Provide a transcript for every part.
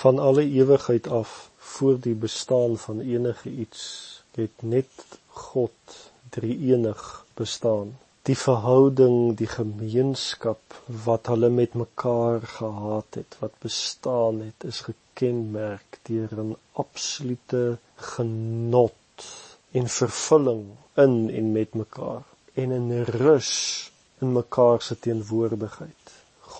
van alle ewigheid af voor die bestaan van enige iets het net God drie-enig bestaan. Die verhouding die gemeenskap wat hulle met mekaar gehad het wat bestaan het is gekenmerk deur 'n absolute genot en vervulling in en met mekaar en 'n rus in mekaar se teenwoordigheid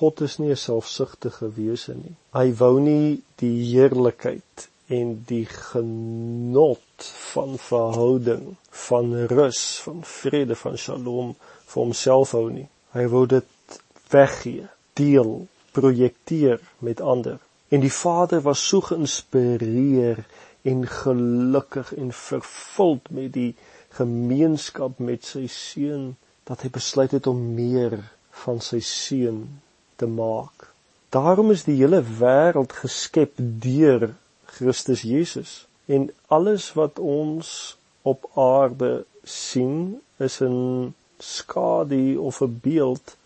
God is nie 'n selfsugtige wese nie. Hy wou nie die heerlikheid en die genot van verhouding, van rus, van vrede, van shalom vir homself hou nie. Hy wou dit weggee, deel, projekteer met ander. En die Vader was so geïnspireer en gelukkig en vervuld met die gemeenskap met sy seun dat hy besluit het om meer van sy seun te maak. Daarom is die hele wêreld geskep deur Christus Jesus en alles wat ons op aarde sien is 'n skadu of 'n beeld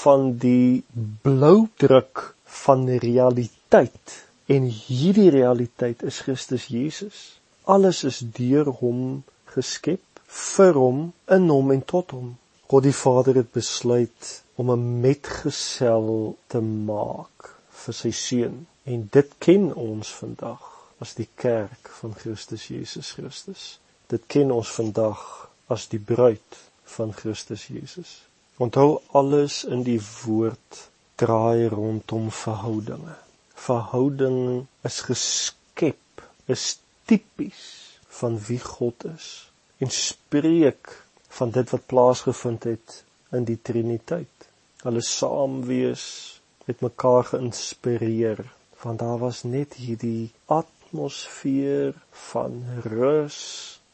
van die bloudruk van realiteit en hierdie realiteit is Christus Jesus. Alles is deur hom geskep, vir hom, in hom en tot hom. God die Vader het besluit om 'n metgesel te maak vir sy seun. En dit ken ons vandag as die kerk van Christus Jesus Christus. Dit ken ons vandag as die bruid van Christus Jesus. Onthou alles in die woord draai rondom verhoudinge. Verhouding is geskep is tipies van wie God is. En spreek van dit wat plaasgevind het in die Triniteit. Hulle saam wees met mekaar geïnspireer want daar was net hierdie atmosfeer van rus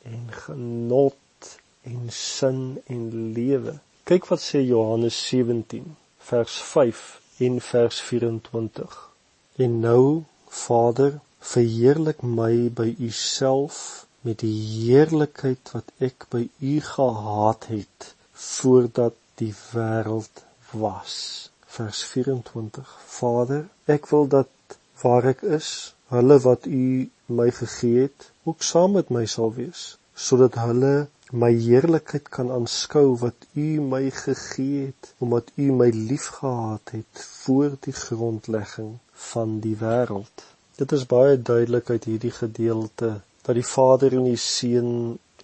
en genot en sin en lewe. Kyk wat sê Johannes 17 vers 5 en vers 24 en nou Vader verheerlik my by u self met die heerlikheid wat ek by u gehad het voordat die wêreld was. Vers 24. Vader, ek wil dat waar ek is, hulle wat U my gegee het, ook saam met my sal wees, sodat hulle my heerlikheid kan aanskou wat U my gegee het, omdat U my liefgehad het voor die grondlegging van die wêreld. Dit is baie duidelik uit hierdie gedeelte dat die Vader en die Seun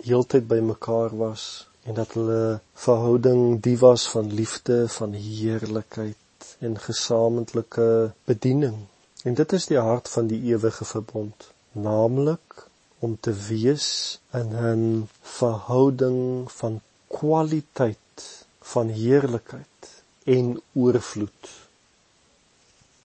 heeltyd bymekaar was en dat hulle verhouding die was van liefde, van heerlikheid en gesamentlike bediening. En dit is die hart van die ewige verbond, naamlik om te wees in 'n verhouding van kwaliteit, van heerlikheid en oorvloed.